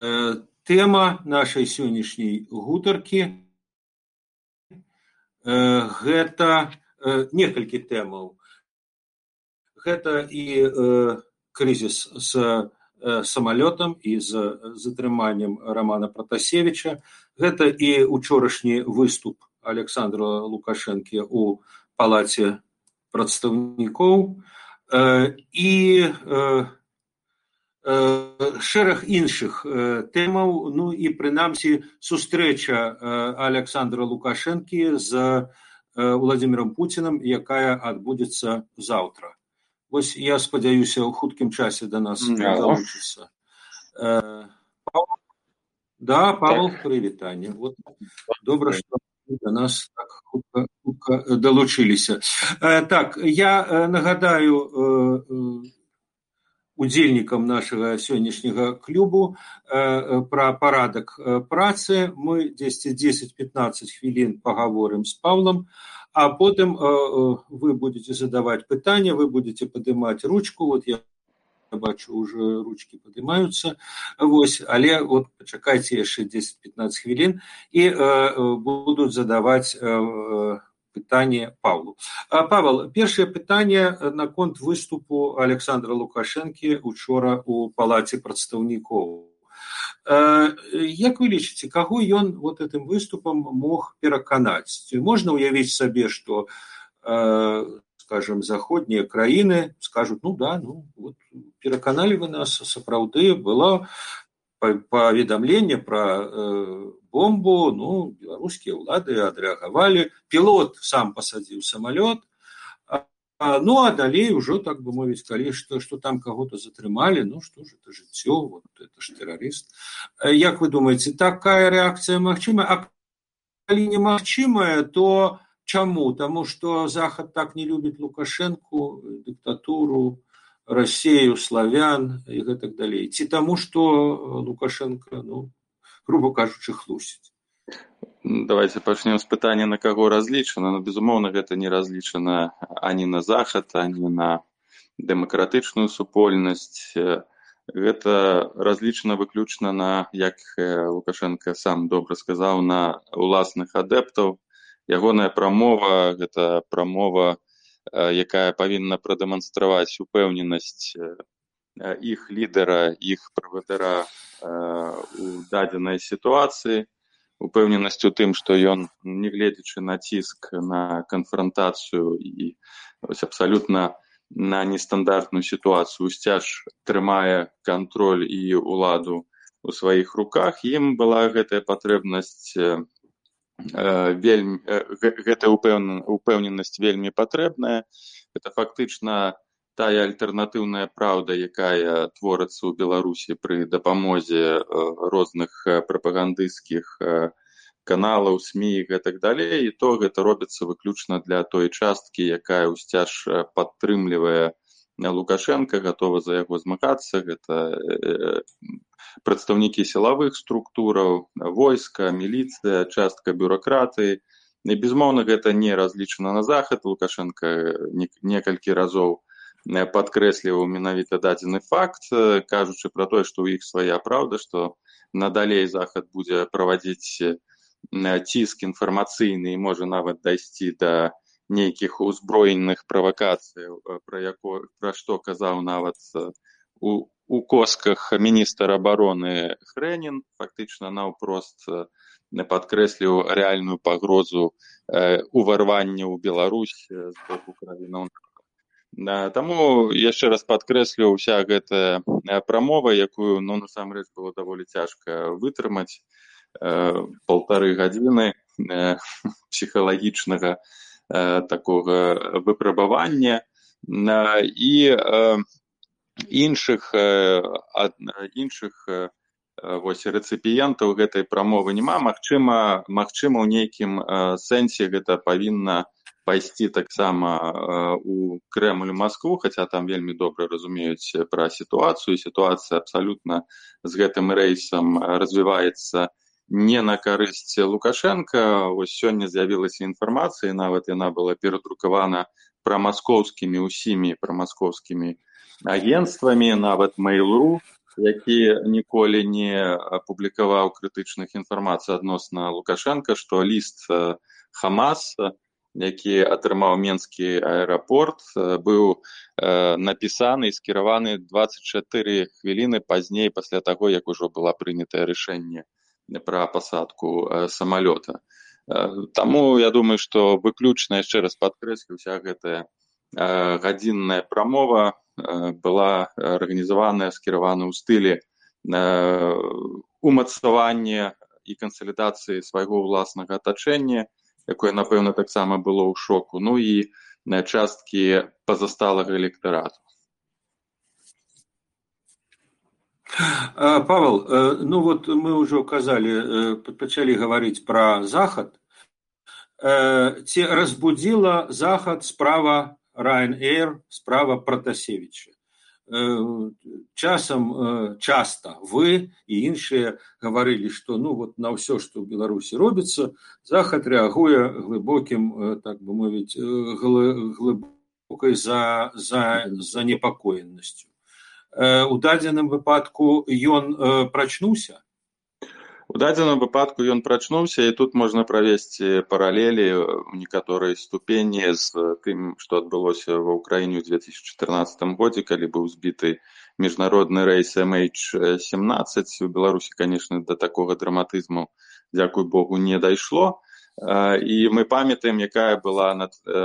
тэма нашай сённяшняй гутаркі гэта некалькі тэмаў. Гэта і крызіс з самалётам і з затрыманнем Рамана Пратасевіча, гэта і учорашні выступ Александра Лукашэнкі ў палаце прадстаўнікоў і шэраг іншых тэмаў ну і прынамсі сустрэча александра лукашэнкі з владимиром путиным якая адбудзецца заўтра. Вось я спадзяюся ў хуткім часе да нас далучыцца да павел так. прывітанне вот добра што да нас так хутка, хутка далучыліся так я нагадаю удзельнікам нашага сённяшняга клубу пра парадак працы. Мы дзесьці дзесяць пятнадцать хвілін пагаворым з павлам а потым вы будете задаваць пытанне вы будете падымаць ручку. Вот я бачу уже ручки падымаюцца. Вось але вот пачакайце яшчэ десять пятнадцать хвілін і будуць задаваць пытанне павлу. Павел першае пытанне наконт выступу александра лукашэнкі учора у палаце прадстаўнікоў. Як вы лічыце каго ён вот этим выступам мог пераканаць? Можна ўявіць сабе что скажем заходнія краіны скажут ну да ну вот пераканалі вы нас сапраўды было паведамленне пра э, бомбу ну беларускія ўлады адрэагавалі пілот сам пасадзіў самалёт ну а далей ужо так бы мовіць калі што што там каго-то затрымалі ну што ж это жыццё вот это ж тэрарыст як вы думаеце такая рэакцыя магчыма а калі немагчымая то чаму таму што захад так не любіць лукашэнку дыктатуру рассею славян і гэтак далей ці таму што лукашенко ну грубо кажучы хлусіць. Давайте пачнем з пытання на каго разлічана. Но безумоўна гэта не разлічана ані на захад ані на дэмакратычную супольнасць. Гэта разлічана выключна на як лукашенко сам добра сказаў на уласных адэптаў. Ягоная прамова гэта прамова якая павінна прадэманстраваць упэўненасць іх лідара іх правадыра у дадзенай сітуацыі упэўненасць у тым што ён нягледзячы на ціск на канфрантацыю і вось абсалютна на нестандартную сітуацыю сцяж трымае кантроль і ўладу у сваіх руках ім была гэтая патрэбнасць вельмі гэтая упэўненасць вельмі патрэбная это фактычна тая альтэрнатыўная праўда якая творыцца ў беларусі пры дапамозе розных прапагандысцкіх каналаў сми і гэтак далей і то гэта робіцца выключна для той часткі якая ўсцяж падтрымлівае лукашенко гатова за яго змагацца. Гэта прадстаўнікі сілавых структураў войска міліцыя частка бюракратыі і безумоўна гэта не разлічана на захад. Лукашенко некалькі разоў падкрэсліваў менавіта дадзены факт кажучы пра тое што ў іх свая праўда што надалей захад будзе правадзіць ціск інфармацыйны і можа нават дайсці да нейкіх узброеных правакацый пра яко пра што казаў нават у у косках міністр абароны хрэнін фактычна наўпрост падкрэсліў рэальную пагрозу уварвання ў беларусь з боку краінаў таму яшчэ раз падкрэслю ўся гэтая прамова якую ну насамрэч было даволі цяжка вытрымаць полторы гадзіны псіхалагічнага такога выпрабавання. І іншых іншых вось рэцыпіентаў гэтай прамовы няма. Магчыма магчыма ў нейкім сэнсе гэта павінна пайсці таксама у крэмль москву хаця там вельмі добра разумеюць пра сітуацыю сітуацыя абсалютна з гэтым рэйсам развіваецца не на карысць лукашенко. Вось сёння з'явілася інфармацыя нават яна была перадрукавана пра маскоўскімі ўсімі пра маскоўскімі агенствамі нават mail.ru які ніколі не апублікаваў крытычных інфармацый адносна лукашенко што ліст хамас які атрымаў менскі аэрапорт быў напісаны і скіраваны 24 хвіліны пазней пасля таго як ужо была прынятае рашэнне пра пасадку самалёта. Таму я думаю што выключна яшчэ раз падкрэслю уся гэтая гадзінная прамова была арганізаваная скіравана ў стылі умацавання і кансалідацыі свайго ўласнага атачэння якое напэўна таксама было ў шоку ну і на часткі пазасталага электарату Павел, ну вот мы уже указали, пачалі гаварыць пра захад. Ці разбудзіла захад справа Ryanair, справа Пратасевіча. Часам часта вы і іншыя гаварылі, што ну вот на ўсё, што ў Беларусі робіцца, захад рэагуе глыбокім так бы мовіць глыбокай за, за, за непакоенасцю. У дадзеным выпадку ён прачнуўся. У дадзеным выпадку ён прачнуўся і тут можна правесці паралелі ў некаторай ступені з тым, што адбылося ва ўкраіне ў 2014 годзе, калі быў збіты міжнародны рэйс MH17 у Беларусі, канешне, да такога драматызму, дзякуй Богу, не дайшло. І мы памятаем, якая была,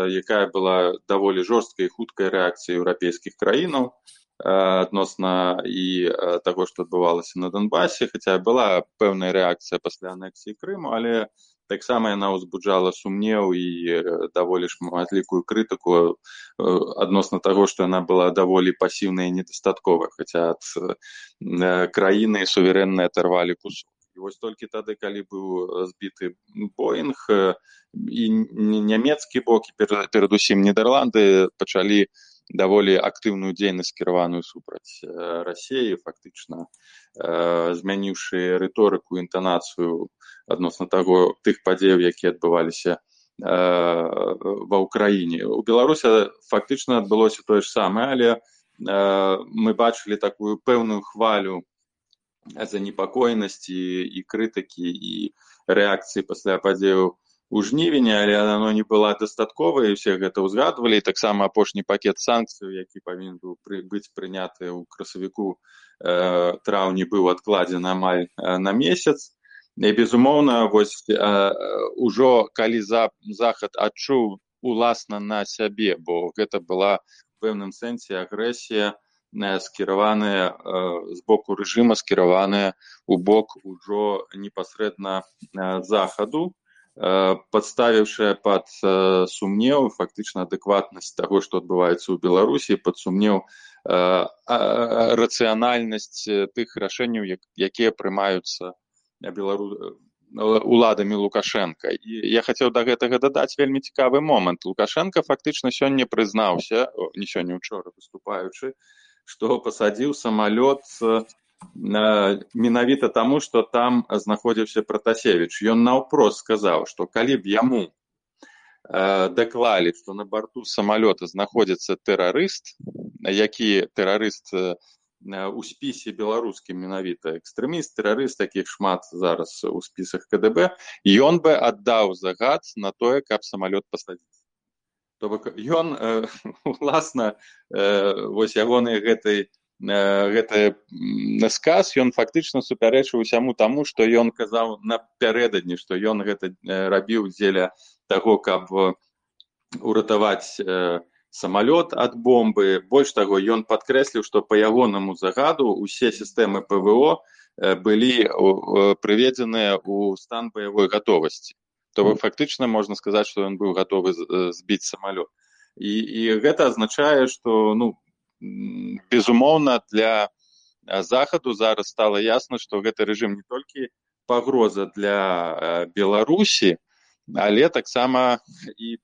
якая была даволі жорсткая і хуткая рэакцыя еўрапейскіх краінаў адносна і таго што адбывалася на донбасе хаця была пэўная рэакцыя пасля анексіі крыму але таксама яна ўзбуджала сумнеў і даволі шматлікую крытыку адносна таго што яна была даволі пасіўная і недастатковая хаця ад краіны суверэнныя аторвалі кусок. І вось толькі тады калі быў збіты боинг і нямецкі бок перадусім нідерланды пачалі даволі актыўную дзейнасць кіраваную супраць рассеі фактычна змяніўшы рыторыку інтанацыю адносна таго тых падзеяў якія адбываліся ва ўкраіне у беларуся фактычна адбылося тое ж самае але мы бачылі такую пэўную хвалю занепакоенасці і крытыкі і рэакцыі пасля падзеяў у жнівені але оно не была дастатковай усе гэта ўзгадвалі таксама апошні пакет санкцыяў які павінен быў пры, быць прыняты ў красавіку э, траўні быў адкладзены амаль э, на месяц. І безумоўна вось э, ужо калі за захад адчуў уласна на сябе бо гэта была пэўным сэнсе агрэсія скіраваная з боку рэжыма скіраваная у бок ужо непасрэдна захаду падставіўшая пад сумнеў фактычна адэкватнасць таго што адбываецца ў беларусі пад сумнеў рацыянальнасць тых рашэнняў якія прымаюцца белару уладамі лукашенко. І я хацеў да гэтага дадаць вельмі цікавы момант. Лукашенко фактычна сёння прызнаўся не сёння учора выступаючы што пасадзіў самалёт менавіта таму што там знаходзіўся пратасевич ён наўпрост сказаў што калі б яму даклалі што на барту самалёта знаходзіцца тэрарыст які тэрарыст у спісе беларускім менавіта экстрэміст тэрарыст такіх шмат зараз у спісах кДб ён бы аддаў загад на тое каб самалёт пасадзіць то бок ён уласна вось ягонай гэтай гэты сказ ён фактычна супярэчыў усяму таму што ён казаў напярэдадні што ён гэта рабіў дзеля таго каб уратаваць самалёт ад бомбы. Больш таго ён падкрэсліў што па ягонаму загаду усе сістэмы пво былі прыведзеныя ў стан баявой гатовасці. То бок фактычна можна сказаць што ён быў гатовы збіць самалёт. І, і гэта азначае што ну безумоўна для захаду зараз стала ясна што гэты рэжым не толькі пагроза для беларусі але таксама і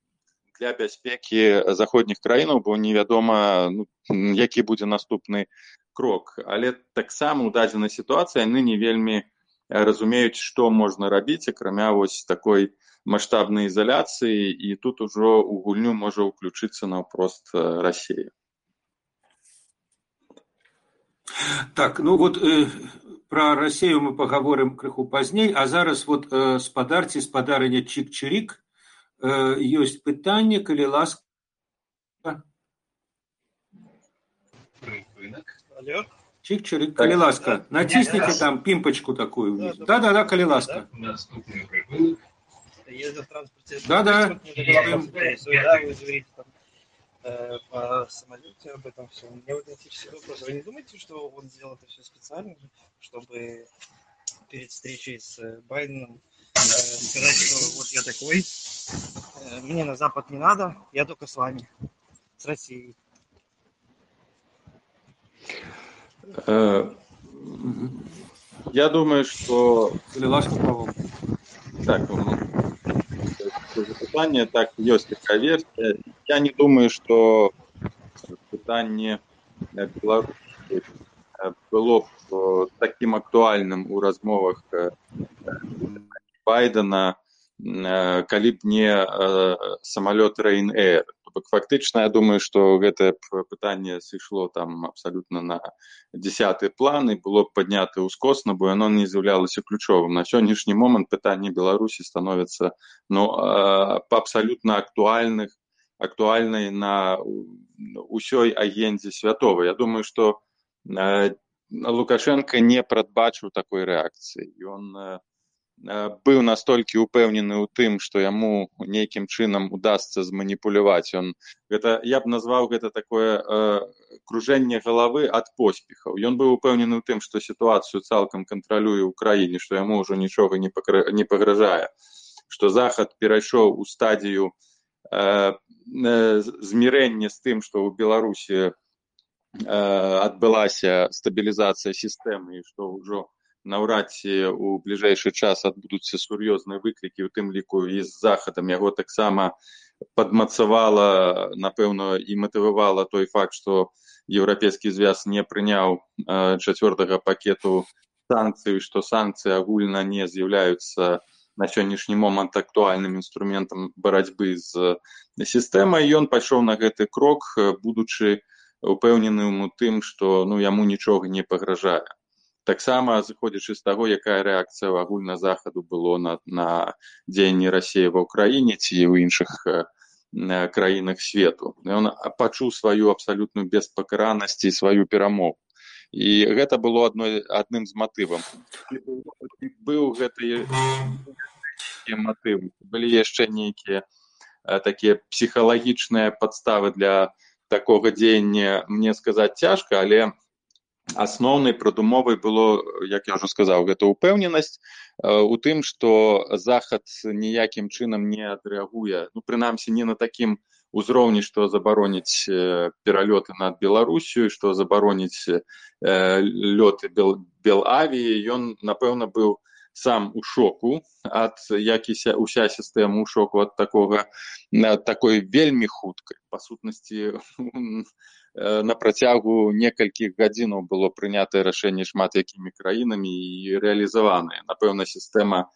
для бяспекі заходніх краінаў бо невядома ну, які будзе наступны крок. Але таксама у дадзенай сітуацыі яны не вельмі разумеюць што можна рабіць акрамя вось такой маштабнай ізаляцыі і тут ужо у гульню можа ўключыцца наўпрост рассея Так, ну вот э, про Россию мы поговорим крыху пазней, а зараз вот э, спадарці спадарыня чик-чирик э, ёсць пытанне, калі ласка. Алло. Чик-чирик, калі ласка. Натисните там пимпочку такую вниз. Да-да-да, калі ласка. Наступний припинок. Ездил в транспорте. Да-да. Да, вы говорите там э, по самолете об этом все. У меня вот этический вопрос. Вы не думаете, что он сделал это все специально, чтобы перед встречей с э, Байденом э, сказать, что вот я такой, э, мне на Запад не надо, я только с вами, с Россией. Э, Я думаю, что ласка, Павел. так, пытание, так, есть такая версия. Я не думаю, что пытание Беларуси э, было б э, таким актуальным у размовах э, Байдена, э, калі б не э, самолет Ryanair. Бок фактычна я думаю, што гэтае пытанне сышло там абсалютна на дзясяты план і было б паднята ўскосна, бо яно не з'яўлялася ключовым. На сённяшні момант пытанне Беларусі становіцца ну, э, па абсалютна актуальных актуальнай на ўсёй агендзе святовай. Я думаю, што э, Лукашенко не прадбачыў такой рэакцыі. Ён э, быў настолькі упэўнены ў тым, што яму нейкім чынам удасца зманіпуляваць. Ён, гэта, я б назваў гэта такое э, кружэнне галавы ад поспехаў. Ён быў упэўнены ў тым, што сітуацыю цалкам кантралюе ў краіне, што яму ўжо нічога не, пакра... не пагражае, што захад перайшоў у стадію э, э, змірэння з тым, што ў Беларусі э, адбылася стабілізацыя сістэмы і што ўжо наўрад ці ў бліжэйшы час адбудуцца сур'ёзныя выклікі, у тым ліку і з захадам яго таксама падмацавала, напэўна, і матывавала той факт, што еўрапейскі звяз не прыняў чацвёртага пакету санкцый, што санкцыі агульна не з'яўляюцца на сённяшні момант актуальным інструментам барацьбы з сістэмай. Ён пайшоў на гэты крок, будучы упэўненым у тым, што ну, яму нічога не пагражае. Таксама зыходзячы з таго, якая рэакцыя агульна захаду было на, на дзеянні рассіі ва ўкраіне ці ў іншых краінах свету. Ён пачуў сваю абсалютную беспакаранасць і сваю перамогу. І гэта было адной адным з матывам. быў гэты матывы, былі яшчэ нейкія такія псіхалагічныя падставы для такога дзеяння мне сказаць цяжка, але асноўнай прадумовай было, як я ўжо сказаў, гэта ўпэўненасць у тым, што захад ніякім чынам не адрэагуе, ну прынамсі не на такім узроўні, што забароніць пералёты над Беларусію, што забароніць лёты Бел, Белавіі, ён напэўна быў сам у шоку ад як і уся сістэма ў шоку ад такога такой вельмі хуткай па сутнасці на працягу некалькіх гадзінаў было прынятае рашэнне шмат якімі краінамі і рэалізаванае напэўна сістэма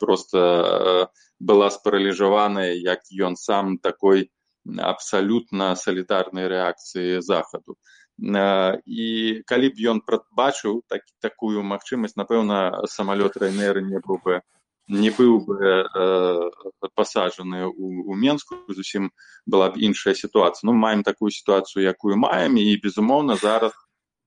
просто была спараліжаваная як ён сам такой абсалютна салідарнай рэакцыі захаду і калі б ён прадбачыў так, такую магчымасць напэўна самалёт райнер не быў бы не быў бы э, пасажаны у, у менску зусім была б іншая сітуацыя. Ну маем такую сітуацыю якую маем і безумоўна зараз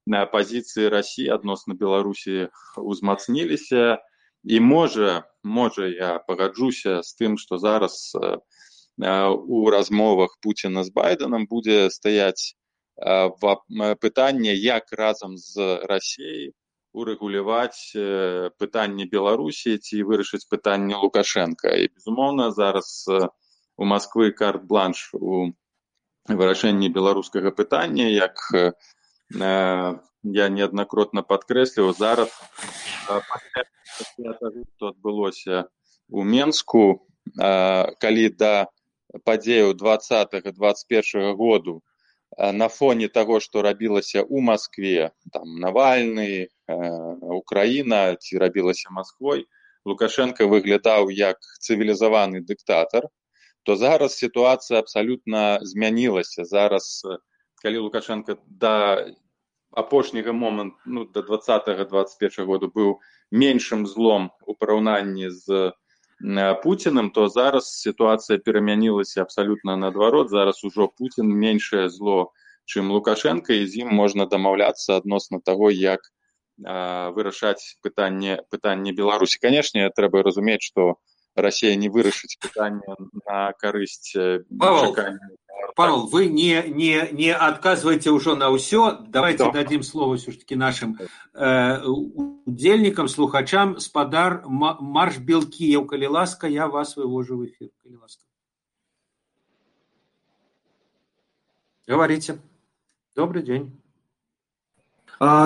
на пазіцыі рассіі адносна беларусі узмацніліся. І можа можа я пагаджуся з тым што зараз э, у размовах пуціна з байденам будзе стаяць пытанне як разам з рассіяй урэгуляваць пытанне беларусі ці вырашыць пытанне лукашенко і безумоўна зараз у москвы карт бланш у вырашэнні беларускага пытання як я неаднакротна падкрэсліў зараз што адбылося у менску калі да падзеяў двадцатого двадцать першага году на фоне таго што рабілася ў москве там навальны украіна ці рабілася москвой лукашенко выглядаў як цывілізаваны дыктатар то зараз сітуацыя абсалютна змянілася зараз калі лукашенко да апошняга момант ну, да двадцатого двадцать першага году быў меншым злом у параўнанні з Пуціным, то зараз сітуацыя перамянілася абсалютна наадварот. Зараз ужо Пуін меншае зло, чым Лукашенко, і з ім можна дамаўляцца адносна таго, як вырашаць пытанне пытанне Беларусі. Канешне, трэба разумець, што Россия не вырашыць пытанне на карысць Павел, Павел, вы не, не, не отказывайте уже на все. Давайте да. дадим слово все-таки нашим э, удельникам, слухачам. Спадар Марш Белкиев, коли ласка, я вас вывожу в эфир. Коли ласка. Говорите. Добрый день.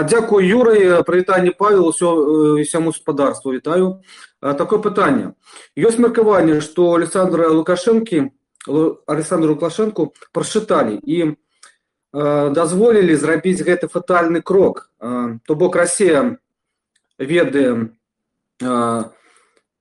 Дякую, Юрий. Привітання, Павел, усьому господарству. Вітаю. Такое пытанне. Ёсць меркаванне, што Александра Лукашэнкі Александру Лукашэнку прачыталі і дазволілі зрабіць гэты фатальны крок. То бок Расія ведае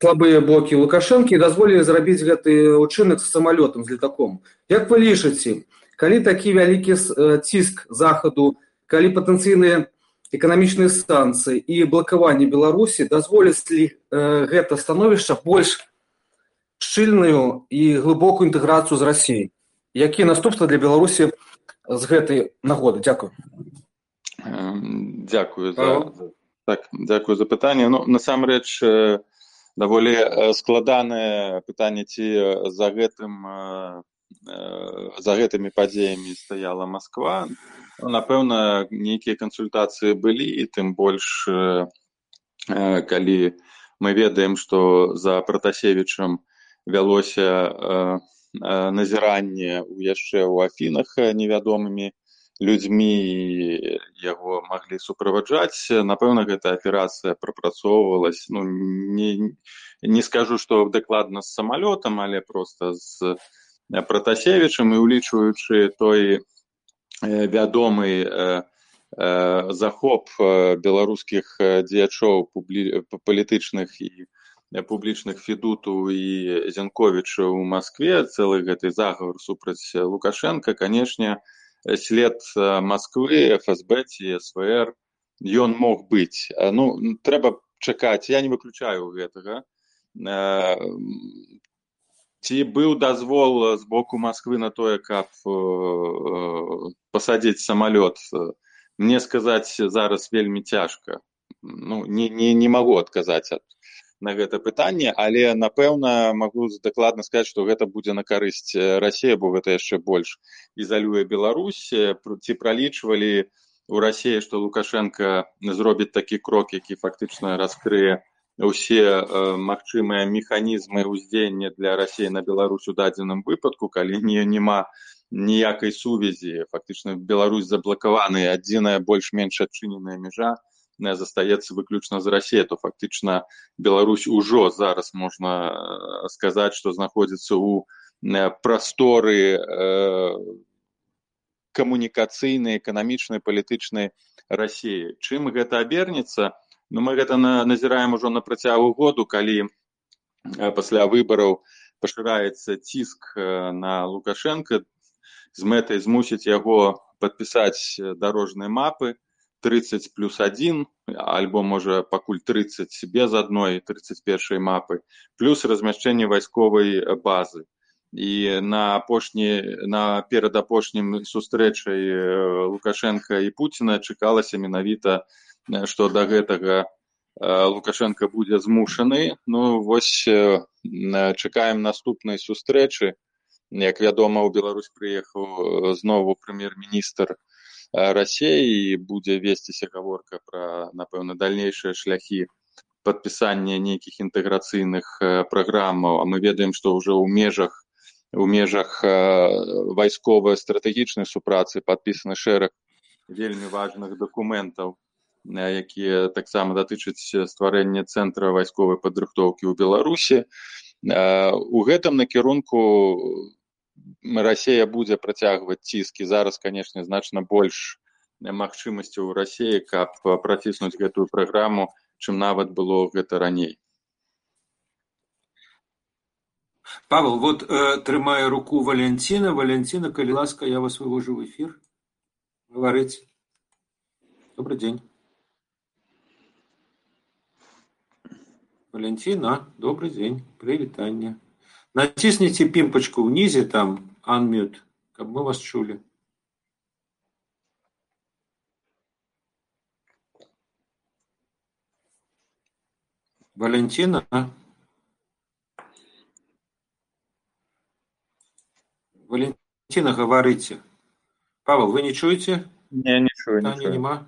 слабыя бокі Лукашэнкі дазволілі зрабіць гэты ўчынак з самалётам з летаком. Як вы лічыце, калі такі вялікі ціск захаду калі патэнцыйныя эканамічныя станцыі і блакаванне беларусі дазволяць ли гэта становішча больш шчыльную і глыбокую інтэграцыю з рассіяй якія наступствы для беларусі з гэтай нагоды. Дзякую дзякую за так дзякую за пытанне. Ну насамрэч даволі складанае пытанне ці за гэтым за гэтымі падзеямі стаяла Масква напэўна нейкія кансультацыі былі і тым больш калі мы ведаем што за пратасевічам вялося назіранне ў яшчэ ў афінах невядомымі людзьмі яго маглі суправаджаць. Напэўна гэта аперацыя прапрацоўвалась. Ну не не скажу што дакладна з самалётам але проста з пратасевічам і улічваючы той вядомы захоп беларускіх дзеячоў палітычных і публічных федуту і зянковіча ў москве цэлы гэты загавар супраць лукашенко канешне след москвы фсб ці свр ён мог быць. Ну трэба чакаць. Я не выключаю гэтага ці быў дазвол з боку Масквы на тое, каб пасадзіць самалёт, мне сказаць зараз вельмі цяжка. Ну, не, не, не магу адказаць ад, на гэта пытанне, але напэўна магу дакладна сказаць, што гэта будзе на карысць рассея, бо гэта яшчэ больш ізалюе Беларусь, ці пралічвалі у рассеі, што Лукашенко зробіць такі крок, які фактычна раскрые ўсе э, магчымыя механізмы ўздзеяння для рассіі на Беларусь у дадзеным выпадку, калі не няма ніякай сувязі. Фактычна Беларусь заблакаваны адзіная больш-менш адчыненая мяжа застаецца выключна з рассея то фактычна Беларусь ужо зараз можна э, сказаць што знаходзіцца ў э, прасторы камунікацыйнай эканамічнай палітычнай рассеі чым гэта абернецца Ну мы гэта на, назіраем ужо на працягу году, калі пасля выбараў пашыраецца ціск на Лукашенко з мэтай змусіць яго падпісаць дарожныя мапы. 30 плюс 1 альбо можа пакуль 30 без адной 31 мапы плюс размяшчэнне вайсковай базы. І на апошні на перад апошнім сустрэчай лукашенко і пуціна чакалася менавіта што да гэтага лукашенко будзе змушаны. Ну вось чакаем наступнай сустрэчы. Як вядома ў беларусь прыехаў знову прэм'ер-міністр рассеі будзе весціся гаворка пра напэўна дальнейшыя шляхі падпісання нейкіх інтэграцыйных праграмаў. А мы ведаем што ўжо ў межах у межах вайсковай стратэгічнай супрацы падпісаны шэраг вельмі важных дакументаў якія таксама датычаць стварэння цэнтра вайсковай падрыхтоўкі ў беларусі. У гэтым накірунку рассея будзе працягваць ціскі. Зараз канешне значна больш магчымасцяў у рассеі каб праціснуць гэтую праграму чым нават было гэта раней. Павел вот э, трымае руку валянціна. Валянціна калі ласка я вас вывожу в эфир гаварыць. Добрый день. Валентина, добрый день. Привет, Аня. Натисните пимпочку внизе, там, unmute, как мы вас чули. Валентина? Валентина, говорите. Павел, вы не чуете? Не, не чую, не чую. Нема?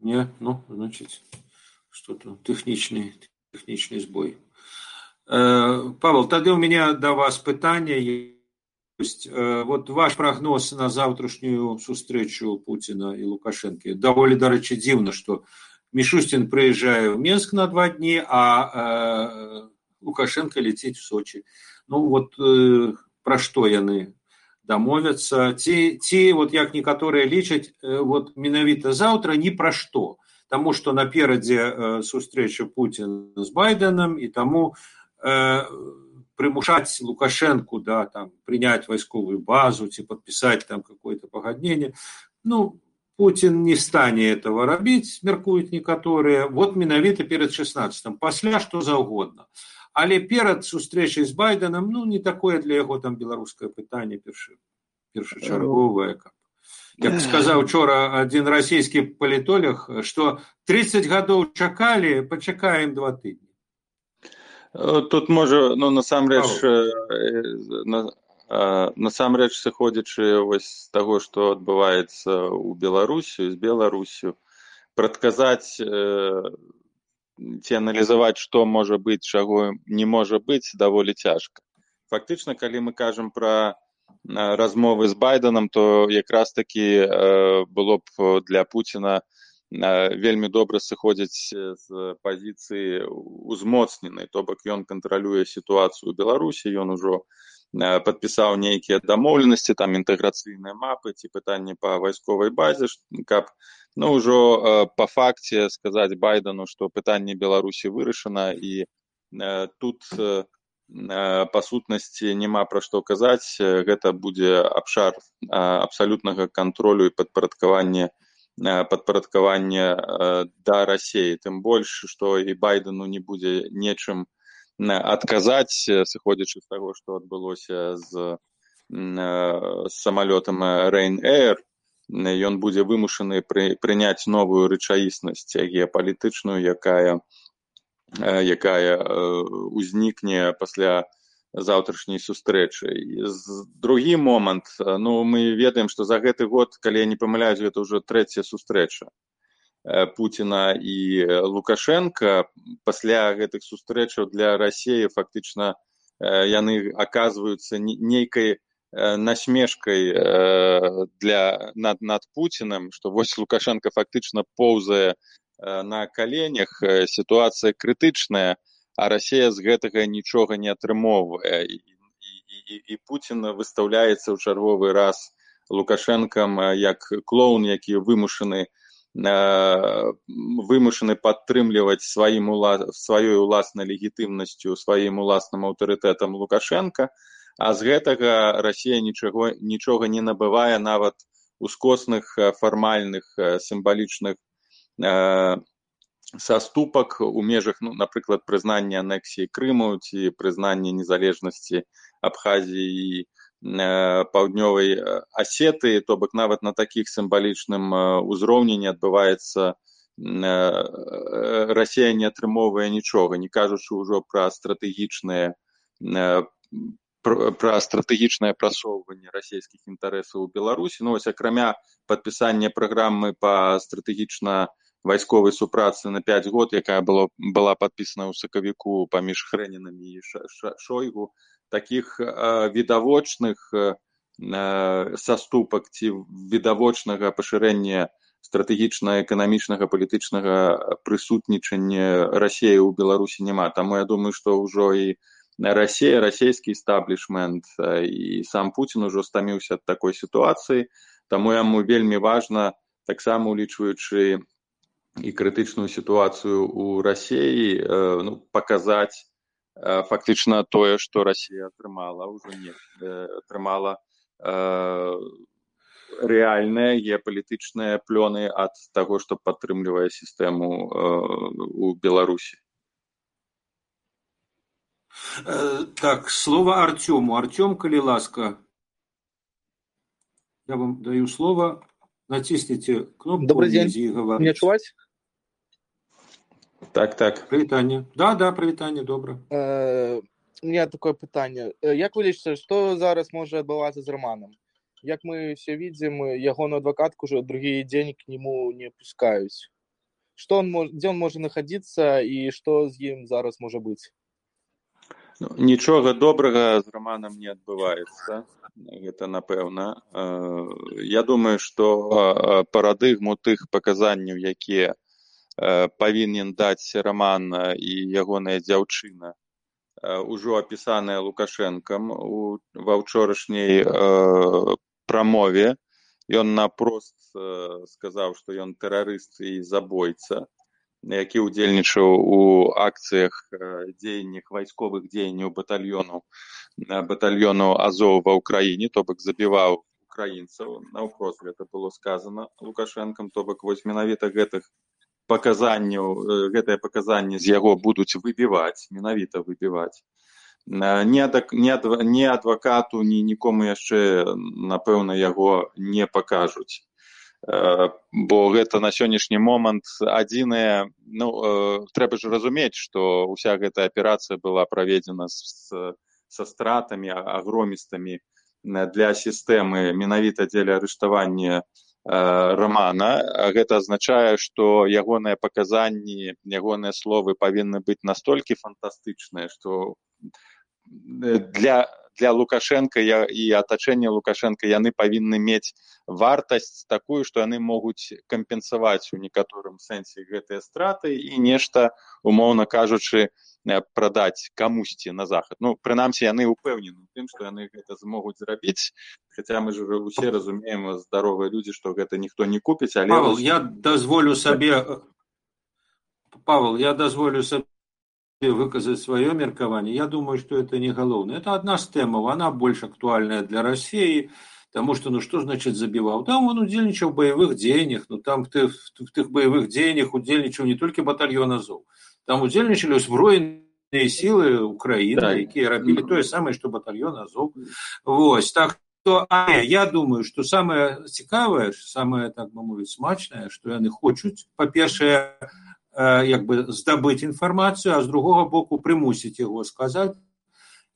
Не, ну, значит, что-то техничный, техничный сбой. Э, Павел, тогда у меня до вас питання. Вот ваш прогноз на завтрашнюю встречу Путина и Лукашенко. Довольно, до речі, дивно, что Мишустин приезжает в Минск на два дні, а э, Лукашенко летит в Сочи. Ну, вот э, про что яны дамовяцца ці ці вот як некаторыя лічаць вот менавіта заўтра ні пра што Таму што наперадзе сустрэча Путін з байденам і таму э, прымушаць лукашенко да там принять вайсковую базу ці подпісаць там какое-то пагадненне ну Путін не стане этого рабіць мяркуюць некаторыя вот менавіта перад 16 пасля што заўгодна але перад сустрэчай з байденам ну не такое для яго там беларускае пытанне першы першачарговае каб як сказаў учора адзін расійскі палітолог што 30 гадоў чакалі пачакаем два тыдні тут можа ну насамрэч на, насамрэч сыходзячы вось з таго што адбываецца ў беларусю з беларусю прадказаць ці аналізаваць што можа быць чаго не можа быць даволі цяжка фактычна калі мы кажам пра размовы з байденам то якраз такі было б для пуціна вельмі добра сыходзіць з пазіцыі узмоцненай то бок ён кантралюе сітуацыю беларусі ён ужо падпісаў нейкія дамоўленасці там інтэграцыйныя мапы ці пытанні па вайсковай базе каб ну ўжо па факце сказаць байдану што пытанне беларусі вырашана і тут па сутнасці няма пра што казаць. Гэта будзе абшар абсалютнага кантролю і падпарадкавання падпарадкавання да рассеі тым больш што і байдену не будзе нечым адказаць сыходзячы з таго што адбылося з самалётам рэйн эйр ён будзе вымушаны пры, прыняць новую рэчаіснасць геапалітычную якая якая ўзнікне пасля заўтрашняй сустрэчы. Другі момант ну мы ведаем што за гэты год калі я не памыляюсь гэта ўжо трэцяя сустрэча Пуціна і Лукашенко пасля гэтых сустрэчаў для рассеі фактычна яны аказваюцца нейкай насмешкай для над над Пуціным што вось Лукашенко фактычна поўзае на каленях сітуацыя крытычная а Расія з гэтага нічога не атрымоўвае. І, і, і, Пуін выстаўляецца ў чарговы раз лукашэнкам як клоун які вымушаны вымушаны падтрымліваць сваім ула... сваёй уласнай легітымнасцю сваім уласным аўтарытэтам лукашенко а з гэтага Росія нічого нічога не набывае нават ускосных фармальных сімвалічных саступак у межах ну напрыклад прызнання анексіі крыму ці прызнання незалежнасці абхазіі і паўднёвай асеты то бок нават на такіх сімвалічным узроўні не адбываецца Расія не атрымоўвае нічога. Не кажучы ўжо пра стратэгічныя пра стратэгічнае прасоўванне расійскіх інтарэсаў у беларусі. Ну вось акрамя падпісання праграмы па стратэгічна вайсковай супрацы на пять год якая было была падпісана ў сакавіку паміж хрэнінамі і шойгу. Таких відавочных саступак ці відавочнага пашырэння стратэгічна-эканамічнага палітычнага прысутнічання рассеі ў беларусі няма таму я думаю што ўжо і рассея расійскі стаблішмент і сам Пуін ужо стаміўся ад такой сітуацыі таму яму вельмі важна таксама улічваючы і крытычную сітуацыю ў рассеі ну, паказаць фактычна тое што Росія атрымала ўжо не атрымала рэальныя геапалітычныя плёны ад таго што падтрымлівае сістэму у беларусі так слово артему артем калі ласка я вам даю слово. Натисните кнопку добрый день. Мне чуваць так так. Прывітанне да да прывітанне добра э, у меня такое пытанне як вы лічыце што зараз можа адбывацца з романом. Як мы все видим ягоную адвакатку уже другі дзень к нему не пускаюць что он мож, дзе он можа находиться і что з ім зараз можа быць ну, нічога добрага з романам не адбываецца гэта напэўна э, я думаю что э, парадыгму тых паказанняў якія э, павінен даць роман і ягоная дзяўчына ўжо апісаная лукашэнкам ва ўчорашняй прамове. Ён напрост сказаў што ён тэрарыст і забойца які ўдзельнічаў у акцыях дзеяннях вайсковых дзеянняў батальёну батальёну азоў ва ўкраіне. То бок забіваў украінцаў. Наўпрост гэта было сказано лукашэнкам то бок вось менавіта гэтых паказанняў гэтыя паказанні з яго будуць выбіваць менавіта выбіваць. Адак, ні, ад, ні адвакату ні нікому яшчэ напэўна яго не пакажуць. Бо гэта на сённяшні момант адзінае ну трэба ж разумець што ўся гэтая аперацыя была праведзена з, са стратамі агромістамі для сістэмы менавіта дзеля арыштавання романа. Гэта азначае што ягоныя паказанні ягоныя словы павінны быць настолькі фантастычныя што для для лукашенко і атачэння лукашенко яны павінны мець вартасць такую што яны могуць кампенсаваць у некаторым сэнсе гэтыя страты і нешта умоўна кажучы прадаць камусьці на захад. Ну прынамсі яны ўпэўнены тым што яны гэта змогуць зрабіць хаця мы ж усе разумеем здаровыя людзі што гэта ніхто не купіць але Павел, я дазволю сабе Павел я дазволю сабе выказать свое меркование, я думаю, что это не головное. Это одна з тэмаў, она больш актуальная для России, потому что, ну что значит забивал? Там он удзельнічаў в боевых дзеяннях, ну там в тых, в тых боевых дзеяннях удзельнічаў не только батальон Азов, там удзельнічалі узброеныя силы Украины, да. якія рабілі тое самае, что батальон Азов. Вось, так то, а я думаю, что самое цікавае, самое, так бы мовіць, смачнае, што яны хочуць, па-першае, як бы здабыць інфармацыю, а з другога боку прымусіць яго сказаць.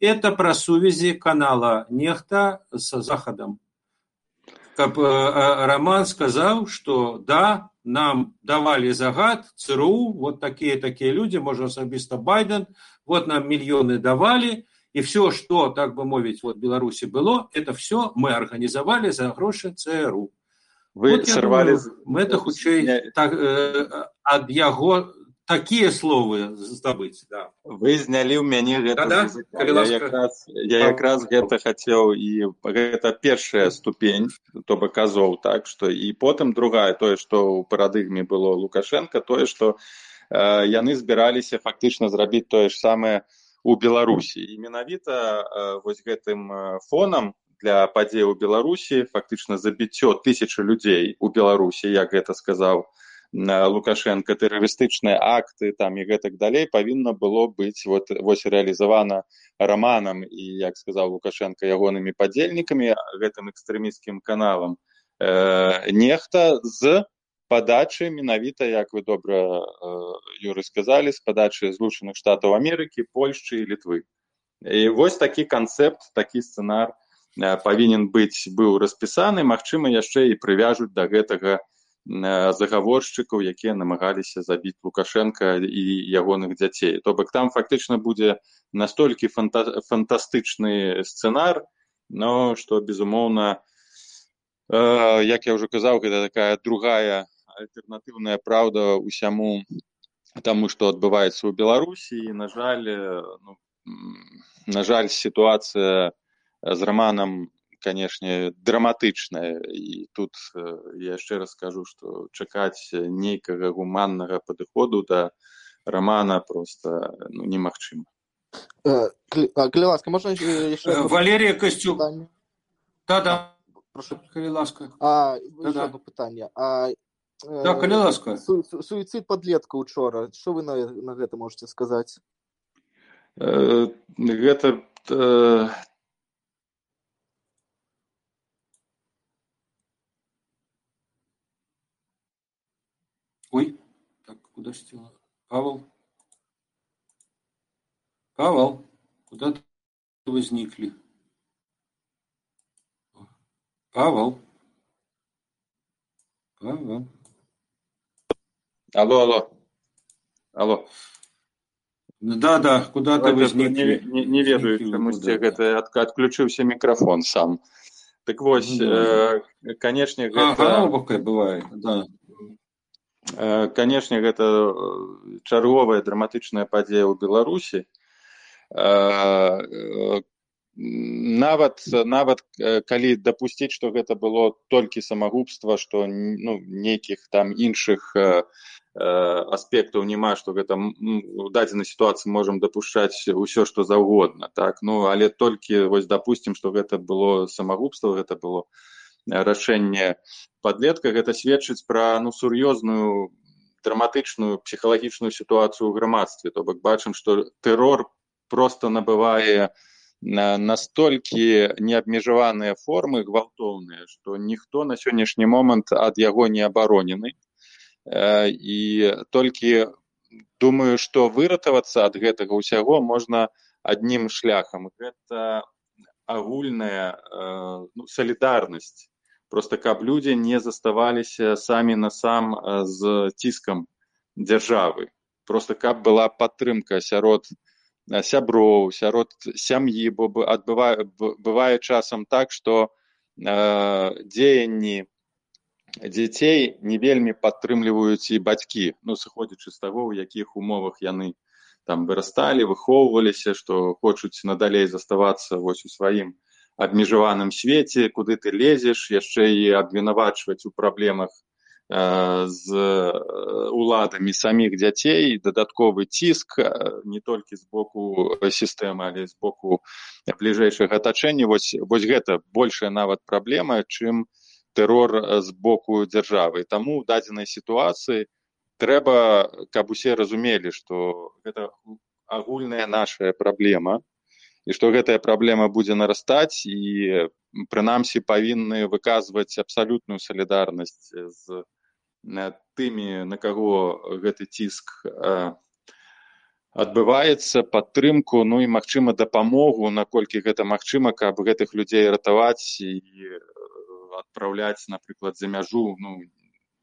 Это пра сувязі канала нехта з захадам. Каб роман сказаў что да нам давалі загад цру вот такія такія людзі можа асабіста байден вот нам мільёны давалі і все что так бы мовіць вот беларусі было это все мы арганізавалі за грошы цру вы вот, сорвали думаю, мэта хутчэй так, э, ад яго такія словы здабыць да. вы знялі ў мяне гэта да, да? Я, якраз, я якраз гэта хацеў і гэта першая ступень то бок казоў так што і потым другая тое што ў парадыгме было лукашенко тое што э, яны збіраліся фактычна зрабіць тое ж самае у беларусі і менавіта э, вось гэтым фонам для падзей у беларусі фактычна забіццё тысячи людзей у беларусі як гэта сказаў лукашенко тэрарыстычныя акты там і гэтак далей павінна было быць вот вось рэалізавана романам і як сказаў лукашенко ягонымі падзельнікамі гэтым экстрэміскім каналам э, нехта з падачы менавіта як вы добра э, юры сказалі з падачы злучаных штатаў амерыкі польшчы і літвы і вось такі канцэпт такі сцэнар Э, павінен быць быў распісаны магчыма яшчэ і прывяжуць да гэтага э, загаворшчыкаў якія намагаліся забіць лукашенко і ягоных дзяцей. То бок там фактычна будзе настолькі фанта фантастычны сцэнар но што безумоўна э, як я ўжо казаў гэта такая другая альтэрнатыўная праўда усяму таму што адбываецца ў беларусі. І на жаль ну, на жаль сітуацыя з романам канешне драматычная і тут я яшчэ раз скажу што чакаць нейкага гуманнага падыходу да романа просто ну немагчыма ласка можна валерія касцю да, да. Прошу. Калі ласка. А, Да-да. ще одне питання. А, Так, калі ласка. су- су- суїцид падлетка учора. Що ви на, на гэта можете сказати? Э, Гэта Ой, так, куда ж тело? Павел? Павел, куда ты возникли? Павел? Павел? Алло, алло. Алло. Да, да, куда ты Гэта возникли? Не, не, не ведаю, Возникли вы чамусьці куда-то. гэта ад, адключыўся мікрафон сам. Так вось, Ну, э, канечне, А, гэта... головка бывает, да. Э, Канешне, гэта э, чарговая драматычная падзея ў Беларусі. Э, э, Нават нават э, калі дапусціць, што гэта было толькі самагубства, што ну, нейкіх там іншых э, э, аспектаў няма, што гэта у дадзенай сітуацыі можам дапушчаць усё, што заўгодна. Так? Ну, але толькі вось дапусцім, што гэта было самагубства, гэта было рашэнне падлетка гэта сведчыць пра ну сур'ёзную драматычную псіхалагічную сітуацыю ў грамадстве. То бок бачым што тэрор просто набывае на- настолькі неабмежаваныя формы гвалтоўныя што ніхто на сённяшні момант ад яго не абаронены. Э, і толькі думаю што выратавацца ад гэтага ўсяго можна адным шляхам. Гэта агульная э, ну, салідарнасць просто каб людзі не заставаліся самі на сам з ціскам дзяржавы просто каб была падтрымка сярод сяброў сярод сям'і бо бы- адбывае б- бывае часам так што э, дзеянні дзяцей не вельмі падтрымліваюць і бацькі. Ну сыходзячы з таго у якіх умовах яны там вырасталі выхоўваліся што хочуць надалей заставацца вось у сваім абмежаваным свеце куды ты лезеш яшчэ і абвінавачваць у праблемах э, з э, уладамі саміх дзяцей дадатковы ціск э, не толькі з боку сістэмы але з боку бліжэйшых атачэння. Вось вось гэта большая нават праблема чым тэрор з боку дзяржавы. Таму ў дадзенай сітуацыі трэба каб усе разумелі што гэта агульная нашая праблема і што гэтая праблема будзе нарастаць і прынамсі павінны выказваць абсалютную салідарнасць з э, тымі на каго гэты ціск э, адбываецца падтрымку ну і магчыма дапамогу наколькі гэта магчыма каб гэтых людзей ратаваць і э, адпраўляць напрыклад за мяжу. Ну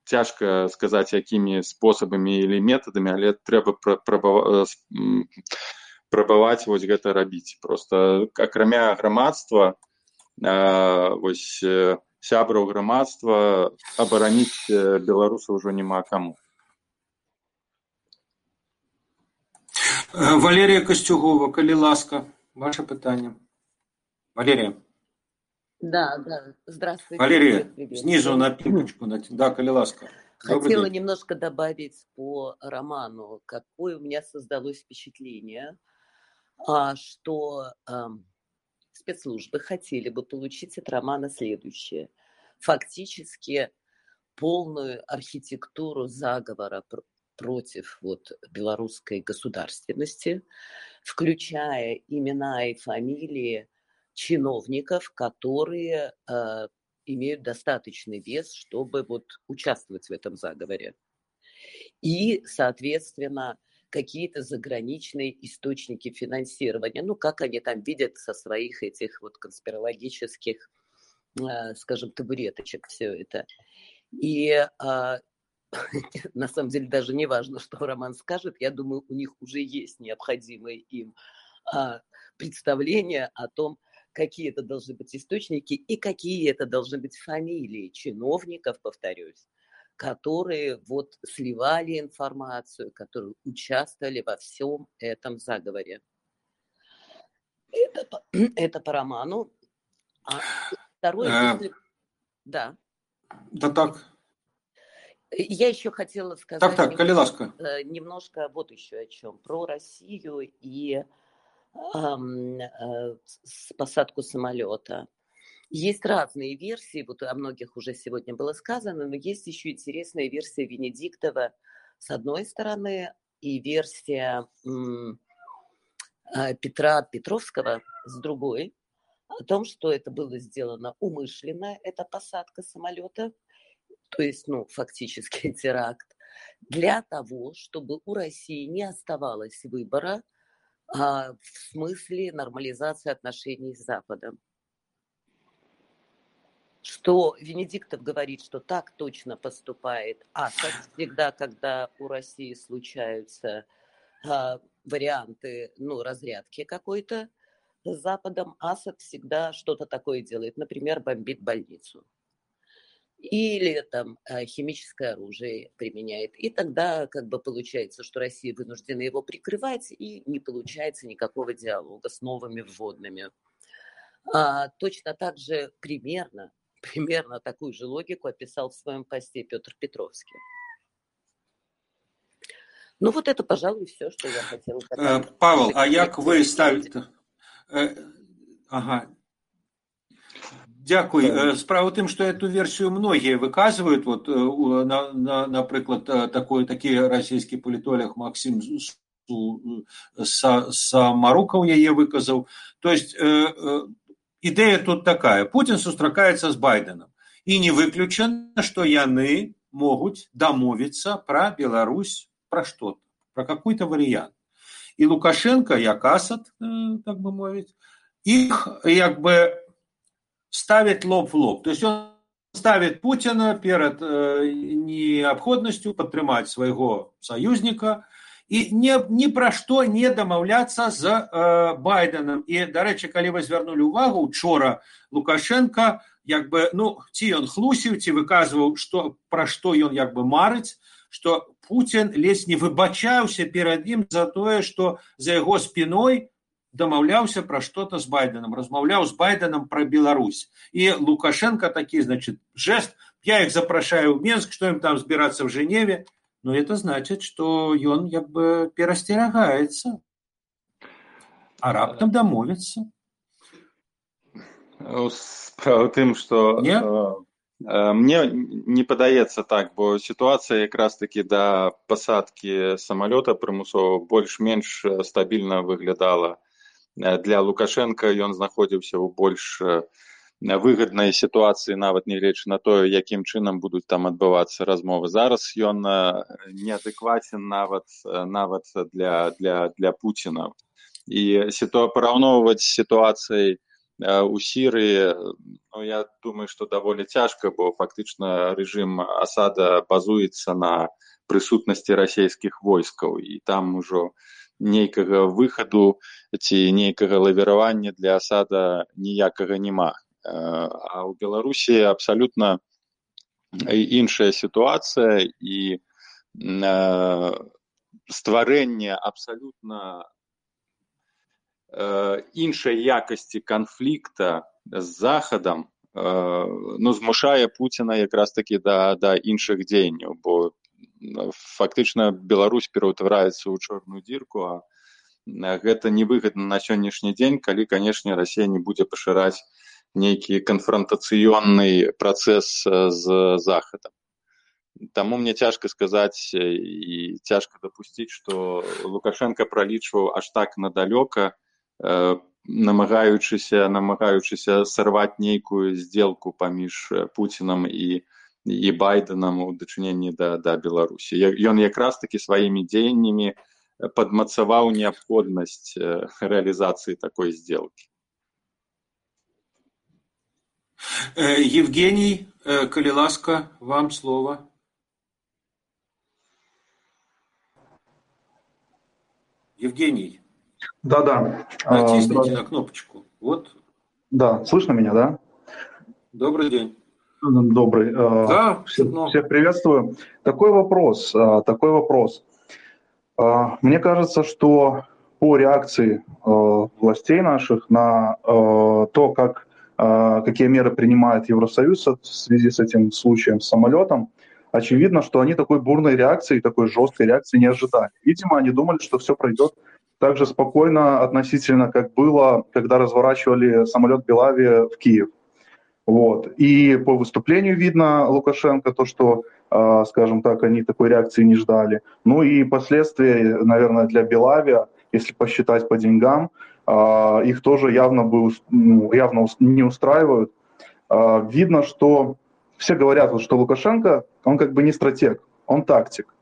цяжка сказаць якімі спосабамі или метадамі але трэба пра- э, с- м, прабаваць вось гэта рабіць просто акрамя грамадства э, вось э, сябраў грамадства абараніць э, беларуса ўжо няма каму Э, Валерия Костюгова, калі ласка, ваше питання. Валерия, Да, да. Здравствуйте. Валерия, всех приветствую. снизу на пимочку, на- да, калі ласка. Добрый Хотела день. немножко добавить по роману, какое у меня создалось впечатление, а, Что ам, спецслужбы хотели бы получить от романа следующее. Фактически полную архитектуру заговора пр- против вот, белорусской государственности, включая имена и фамилии чиновников, которые э, имеют достаточный вес, чтобы вот участвовать в этом заговоре. И, соответственно, какие-то заграничные источники финансирования, ну, как они там видят со своих этих вот конспирологических, э, скажем, табуреточек все это. И а, на самом деле даже не важно, что Роман скажет, я думаю, у них уже есть необходимые им а, представления о том, какие это должны быть источники и какие это должны быть фамилии чиновников, повторюсь, которые вот сливали информацию, которые участвовали во всем этом заговоре. Это, по- это по роману. А второе, Э, да. Да так, Я еще хотела сказать так, так, немножко, ласка. э, немножко вот еще о чем. Про Россию и ам, э, посадку самолета. Есть разные версии, вот о многих уже сегодня было сказано, но есть еще интересная версия Венедиктова с одной стороны и версия а, Петра Петровского с другой, о том, что это было сделано умышленно, эта посадка самолета, то есть, ну, фактически теракт, для того, чтобы у России не оставалось выбора а, в смысле нормализации отношений с Западом что Венедиктов говорит, что так точно поступает Асад всегда, когда у России случаются э, варианты ну, разрядки какой-то с Западом, Асад всегда что-то такое делает, например, бомбит больницу. Или там э, химическое оружие применяет. И тогда как бы получается, что Россия вынуждена его прикрывать, и не получается никакого диалога с новыми вводными. А, точно так же примерно примерно такую же логику описал в своем посте Петр Петровский. Ну вот это, пожалуй, все, что я хотела сказать. Э, Павел, а як ви ставите? Э, ага. Дякую. Э, справа в тим, що эту версію многие выказывают. Вот, на, на, наприклад, такой, такий російський політолог Максим Самаруков яе выказаў. То есть Ідэя тут такая. Путін сустракаецца з байденам і не выключана што яны могуць дамовіцца пра Беларусь пра что-то про какой-то варыянт і лукашенко як асад так бы мовіць іх як бы ставить лоб в лоб. То есть он ставит Путина перад неабходнасцю падтрымаць свайго саюзніка і не, ні пра што не дамаўляцца з э, байденам і дарэчы калі вы звярнулі увагу учора лукашенко як бы ну ці ён хлусіў ці выказваў што пра што ён як бы марыць што Путін ледзь не выбачаўся перад ім за тое што за яго спіной дамаўляўся пра што-то з байденам размаўляў з байденам пра Беларусь і лукашенко такі значит жест я их запрашаю ў Менск што ім там збірацца в Женеве но это значит, что ён як бы перасцерагаецца, а раптам дамовіцца. Справа тым, што не? мне не падаецца так, бо сітуацыя якраз такі да пасадкі самалёта прымусова больш-менш стабільна выглядала. Для Лукашенко ён знаходзіўся ў больш выгаднай сітуацыі нават нягледзячы на тое якім чынам будуць там адбывацца размовы. Зараз ён неадэкватен нават нават для для для пуціна. І сітуа параўноўваць сітуацыяй у сірыі ну, я думаю што даволі цяжка бо фактычна рэжым асада базуецца на прысутнасці расійскіх войскаў. І там ужо нейкага выхаду ці нейкага лавіравання для асада ніякага няма а ў беларусі абсалютна іншая сітуацыя і стварэнне абсалютна іншай якасці канфлікта з захадам ну змушае пуціна якраз такі да да іншых дзеянняў бо фактычна Беларусь пераўтвараецца ў чорную дзірку а гэта невыгадна на сённяшні дзень калі канешне Расія не будзе пашыраць нейкі канфронтацыённы працэс з захадам Таму мне цяжка сказаць і цяжка дапусціць што лукашенко пралічваў аж так надалёка намагаючыся намагаючыся сарваць нейкую здзелку паміж пуцінам і і байденам у дачыненні да да беларусі ён якраз такі сваімі дзеяннямі падмацаваў неабходнасць рэалізацыі такой здзелкі Э, Евгений, э, коли ласка, вам слово. Евгений. Да-да. Натисните а, на кнопочку. Вот. Да, слышно меня, да? Добрый день. Добрый. А, да, всех, всех приветствую. Такой вопрос, а, такой вопрос. Мне кажется, что по реакции властей наших на то, как какие меры принимает Евросоюз в связи с этим случаем с самолетом, очевидно, что они такой бурной реакции, такой жесткой реакции не ожидали. Видимо, они думали, что все пройдет так же спокойно относительно, как было, когда разворачивали самолет Белави в Киев. Вот. И по выступлению видно Лукашенко то, что, скажем так, они такой реакции не ждали. Ну и последствия, наверное, для Белавия, если посчитать по деньгам, их тоже явно, бы, ну, явно не устраивают. Видно, что все говорят, что Лукашенко, он как бы не стратег, он тактик.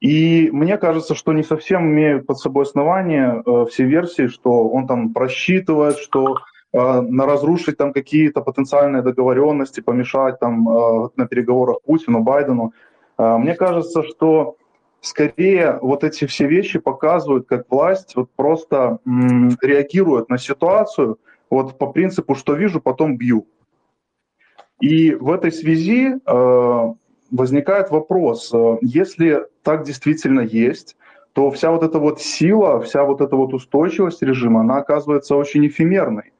И мне кажется, что не совсем имеют под собой основания э, все версии, что он там просчитывает, что э, на разрушить там какие-то потенциальные договоренности, помешать там э, на переговорах Путину, Байдену. Мне кажется, что скорее вот эти все вещи показывают, как власть вот просто м, реагирует на ситуацию вот по принципу, что вижу, потом бью. И в этой связи э, возникает вопрос, э, если так действительно есть, то вся вот эта вот сила, вся вот эта вот устойчивость режима, она оказывается очень эфемерной.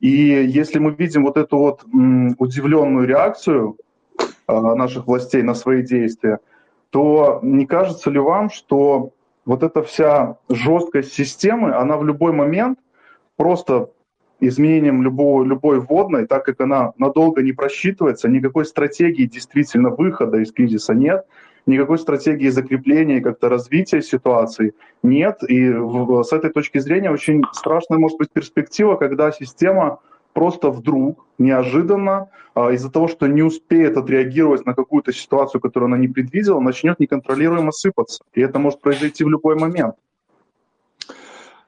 И если мы видим вот эту вот удивленную реакцию э, наших властей на свои действия, то не кажется ли вам, что вот эта вся жесткость системы, она в любой момент просто изменением любого, любой вводной, так как она надолго не просчитывается, никакой стратегии действительно выхода из кризиса нет, никакой стратегии закрепления и как-то развития ситуации нет. И в, с этой точки зрения очень страшная может быть перспектива, когда система просто вдруг, неожиданно, а, из-за того, что не успеет отреагировать на какую-то ситуацию, которую она не предвидела, начнет неконтролируемо сыпаться. И это может произойти в любой момент.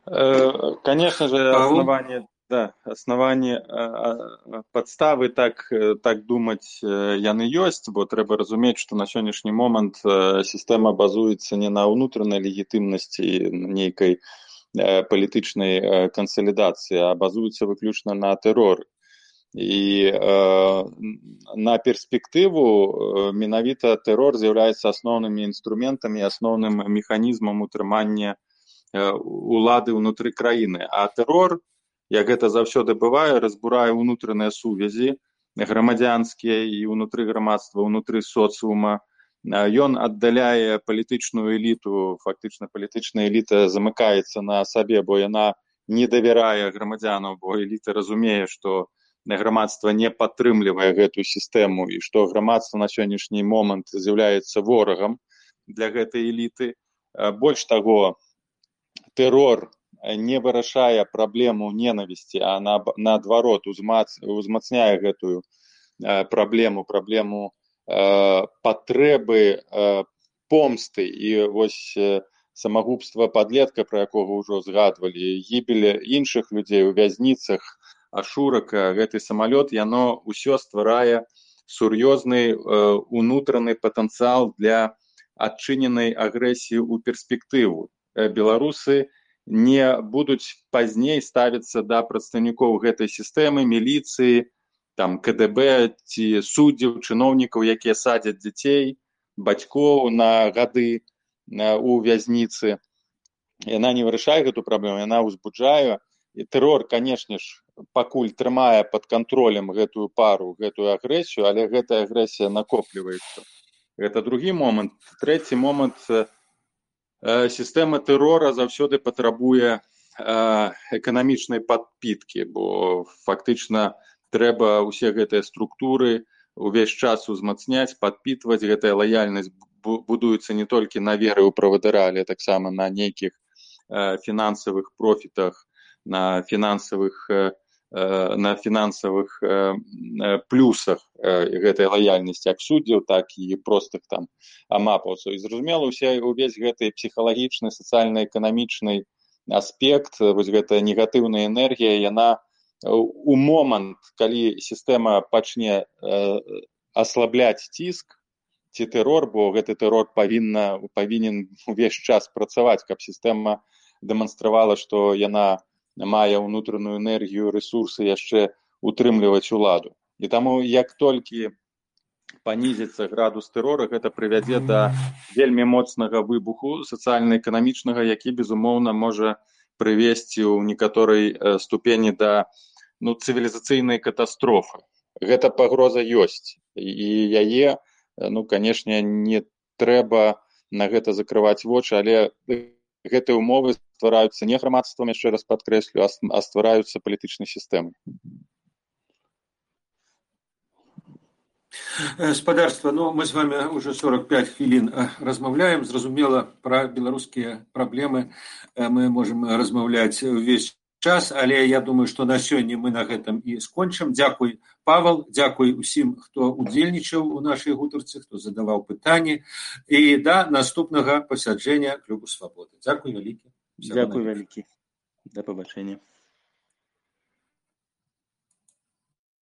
Э, конечно же, основание да аснаванні падставы так так думаць яны ёсць бо трэба разумець што на сённяшні момант сістэма базуецца не на ўнутранай легітымнасці нейкай палітычнай кансалідацыі а базуецца выключна на тэрор і на перспектыву менавіта тэрор з'яўляецца асноўнымі інструментамі асноўным механізмам утрымання улады ўнутры краіны а тэрор як гэта заўсёды бывае разбурае ўнутраныя сувязі грамадзянскія і ўнутры грамадства ўнутры соцыума ён аддаляе палітычную эліту фактычна палітычная эліта замыкаецца на сабе бо яна не давярае грамадзянаў бо эліта разумее што грамадства не падтрымлівае гэтую сістэму і што грамадства на сённяшні момант з'яўляецца ворагам для гэтай эліты. Больш таго тэрор не вырашае праблему ненавісці а на наадварот узмац узмацняе гэтую праблему праблему патрэбы э, помсты. І вось э, самагубства падлетка пра якога ўжо згадвалі гібелі іншых людзей у вязніцах ашурака гэты самалёт яно ўсё стварае сур'ёзны э, унутраны патэнцыял для адчыненай агрэсіі ў перспектыву. Э, беларусы не будуць пазней ставіцца да прадстаўнікоў гэтай сістэмы міліцыі там кДб ці суддзяў чыноўнікаў якія садзяць дзяцей бацькоў на гады у вязніцы. Яна не вырашае гэту праблему яна ўзбуджае. І тэрор канешне ж пакуль трымае под кантролем гэтую пару гэтую агрэсію але гэтая агрэсія накопліваецца. Гэта другі момант. Трэці момант сістэма тэрора заўсёды патрабуе эканамічнай падпіткі бо фактычна трэба ўсе гэтыя структуры увесь час узмацняць падпітваць. Гэтая лаяльнасць будуецца не толькі на веры ў правадыра але таксама на нейкіх фінансавых профітах на фінансавых Э, на фінансавых э, э, плюсах гэтай лаяльнасці як суддзяў так і простых там амапаўцаў. І зразумела усе увесь гэты псіхалагічны сацыяльна-эканамічны аспект вось гэтая негатыўная энергія яна у момант калі сістэма пачне аслабляць ціск ці тэрор бо гэты тэрор павінна павінен увесь час працаваць каб сістэма дэманстравала што яна мае ўнутраную энергію рэсурсы яшчэ утрымліваць уладу. І таму як толькі панізіцца градус тэрора гэта прывядзе да вельмі моцнага выбуху сацыяльна-эканамічнага які безумоўна можа прывесці ў некаторай ступені да ну цывілізацыйнай катастрофы. Гэта пагроза ёсць. І яе ну канешне не трэба на гэта закрываць вочы але гэтыя ўмовы ствараюцца не грамадствам яшчэ раз падкрэслю а ствараюцца палітычнай сістэмай. Спадарства ну мы з вами уже 45 хвілін размаўляем. Зразумела пра беларускія праблемы мы можем размаўляць увесь час але я думаю что на сёння мы на гэтым і скончым. Дзякуй павал дзякуй усім хто удзельнічаў у нашай гутарцы хто задаваў пытанні. І да наступнага пасяджэння клубу свабоды. Дзякуй вялікі. Дзякуй вялікі. Да пабачэння